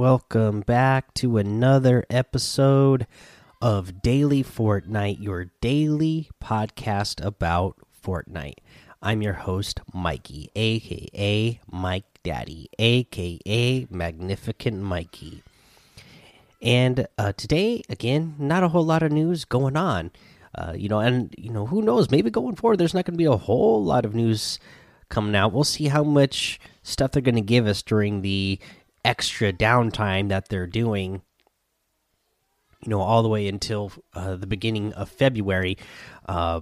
welcome back to another episode of Daily Fortnite, your daily podcast about Fortnite. I'm your host, Mikey, aka Mike Daddy, aka Magnificent Mikey. And uh, today, again, not a whole lot of news going on. Uh, you know, and you know, who knows? Maybe going forward, there's not going to be a whole lot of news coming out. We'll see how much stuff they're going to give us during the extra downtime that they're doing you know all the way until uh, the beginning of february. Uh,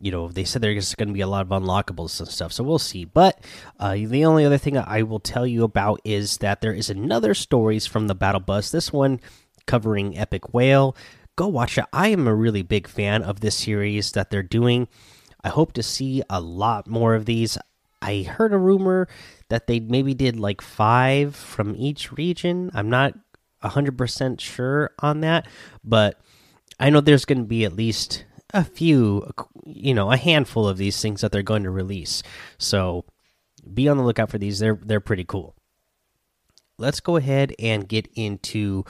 you know they said there's going to be a lot of unlockables and stuff so we'll see. But uh, the only other thing i will tell you about is that there is another stories from the battle bus. This one covering epic whale. Go watch it. I am a really big fan of this series that they're doing. I hope to see a lot more of these I heard a rumor that they maybe did like five from each region. I'm not 100% sure on that, but I know there's going to be at least a few, you know, a handful of these things that they're going to release. So be on the lookout for these. They're they're pretty cool. Let's go ahead and get into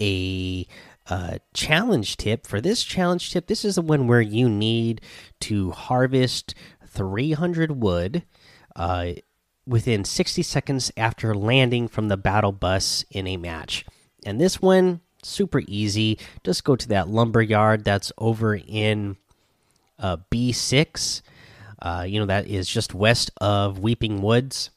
a uh, challenge tip. For this challenge tip, this is the one where you need to harvest 300 wood uh, within 60 seconds after landing from the battle bus in a match. And this one, super easy. Just go to that lumber yard that's over in uh, B6. Uh, you know, that is just west of Weeping Woods.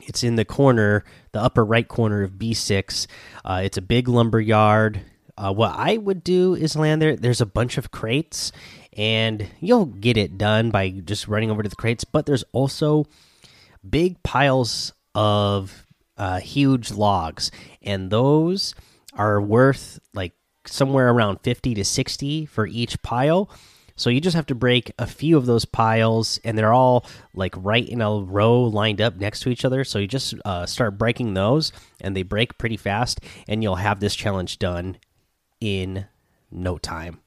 It's in the corner, the upper right corner of B6. Uh, it's a big lumber yard. Uh, what I would do is land there. There's a bunch of crates, and you'll get it done by just running over to the crates. But there's also big piles of uh, huge logs, and those are worth like somewhere around 50 to 60 for each pile. So you just have to break a few of those piles, and they're all like right in a row lined up next to each other. So you just uh, start breaking those, and they break pretty fast, and you'll have this challenge done in no time.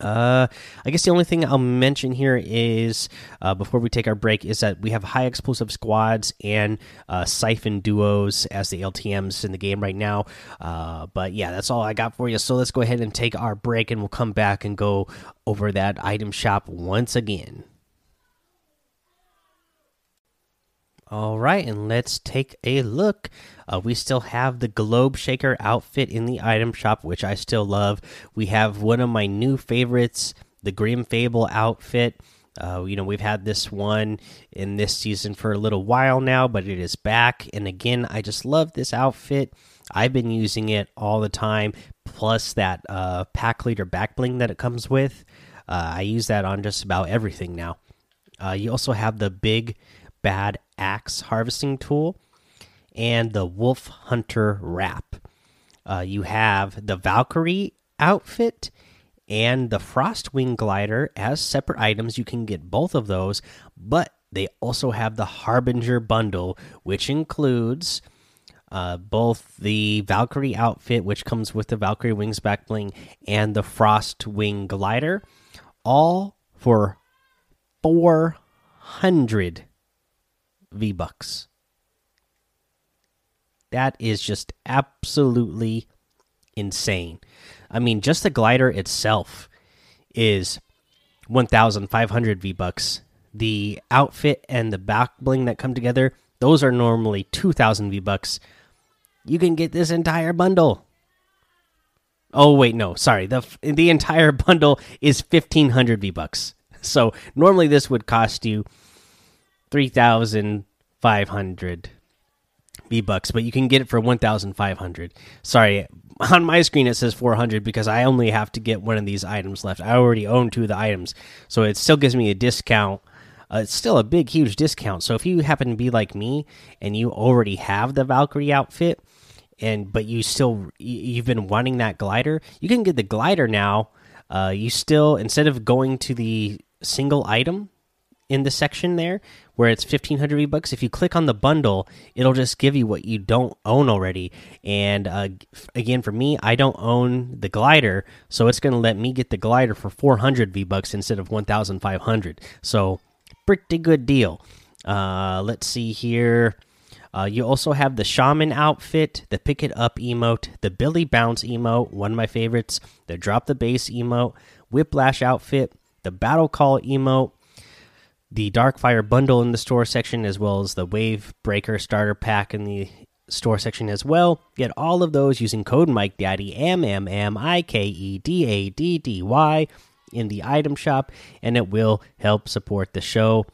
Uh, I guess the only thing I'll mention here is uh, before we take our break is that we have high explosive squads and uh, siphon duos as the LTMs in the game right now. Uh, but yeah, that's all I got for you. So let's go ahead and take our break, and we'll come back and go over that item shop once again. All right, and let's take a look. Uh, we still have the Globe Shaker outfit in the item shop, which I still love. We have one of my new favorites, the Grim Fable outfit. Uh, you know, we've had this one in this season for a little while now, but it is back. And again, I just love this outfit. I've been using it all the time, plus that uh, pack leader back bling that it comes with. Uh, I use that on just about everything now. Uh, you also have the big bad axe harvesting tool and the wolf hunter wrap. Uh, you have the Valkyrie outfit and the Frostwing glider as separate items. You can get both of those, but they also have the Harbinger bundle, which includes uh, both the Valkyrie outfit, which comes with the Valkyrie wings back bling, and the Frostwing glider, all for four hundred V bucks. That is just absolutely insane. I mean, just the glider itself is 1,500 V bucks. The outfit and the back bling that come together, those are normally 2,000 V bucks. You can get this entire bundle. Oh wait, no, sorry. the The entire bundle is 1,500 V bucks. So normally this would cost you 3,500 V bucks, but you can get it for 1,500. Sorry, on my screen it says 400 because I only have to get one of these items left. I already own two of the items, so it still gives me a discount. Uh, it's still a big, huge discount. So if you happen to be like me and you already have the Valkyrie outfit, and but you still you've been wanting that glider, you can get the glider now. Uh, you still instead of going to the single item in the section there where it's 1500 V bucks. If you click on the bundle, it'll just give you what you don't own already. And uh, again, for me, I don't own the glider, so it's going to let me get the glider for 400 V bucks instead of 1500. So pretty good deal. Uh, let's see here. Uh, you also have the Shaman outfit, the Pick It Up emote, the Billy Bounce emote, one of my favorites, the Drop the Bass emote, Whiplash outfit, the Battle Call emote, the Darkfire bundle in the store section, as well as the Wave Breaker starter pack in the store section as well. Get all of those using code Mike Daddy M M M I K E D A D D Y in the item shop, and it will help support the show.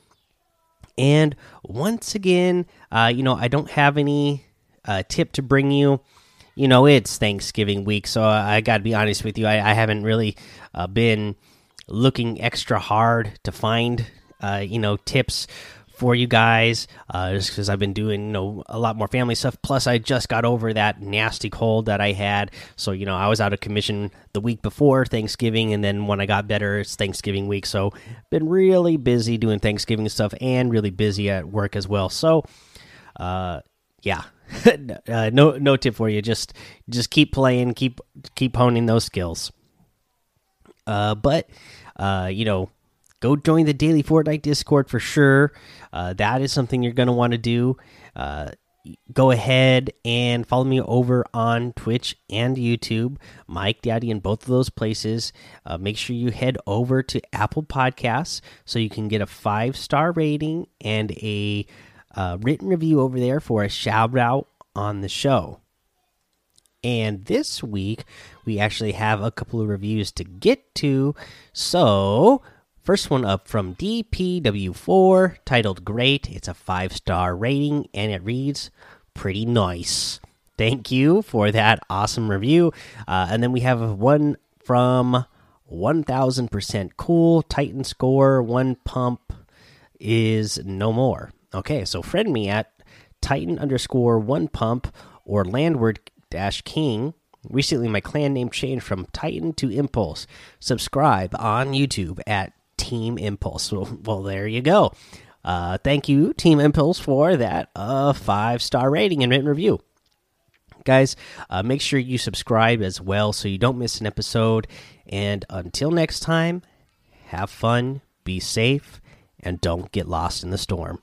And once again, uh, you know, I don't have any uh, tip to bring you. You know, it's Thanksgiving week, so I got to be honest with you. I, I haven't really uh, been looking extra hard to find, uh, you know, tips for you guys uh, just because I've been doing you know a lot more family stuff. Plus, I just got over that nasty cold that I had, so you know I was out of commission the week before Thanksgiving, and then when I got better, it's Thanksgiving week. So, been really busy doing Thanksgiving stuff and really busy at work as well. So, uh, yeah. uh, no, no tip for you. Just, just keep playing, keep, keep honing those skills. Uh, but, uh, you know, go join the daily Fortnite Discord for sure. Uh, that is something you're going to want to do. Uh, go ahead and follow me over on Twitch and YouTube, Mike Daddy, in both of those places. Uh, make sure you head over to Apple Podcasts so you can get a five star rating and a uh, written review over there for a shout out on the show. And this week, we actually have a couple of reviews to get to. So, first one up from DPW4 titled Great. It's a five star rating and it reads pretty nice. Thank you for that awesome review. Uh, and then we have one from 1000% Cool Titan Score. One pump is no more. Okay, so friend me at Titan underscore one pump or Landward Dash King. Recently, my clan name changed from Titan to Impulse. Subscribe on YouTube at Team Impulse. Well, well there you go. Uh, thank you, Team Impulse, for that uh, five star rating and written review. Guys, uh, make sure you subscribe as well so you don't miss an episode. And until next time, have fun, be safe, and don't get lost in the storm.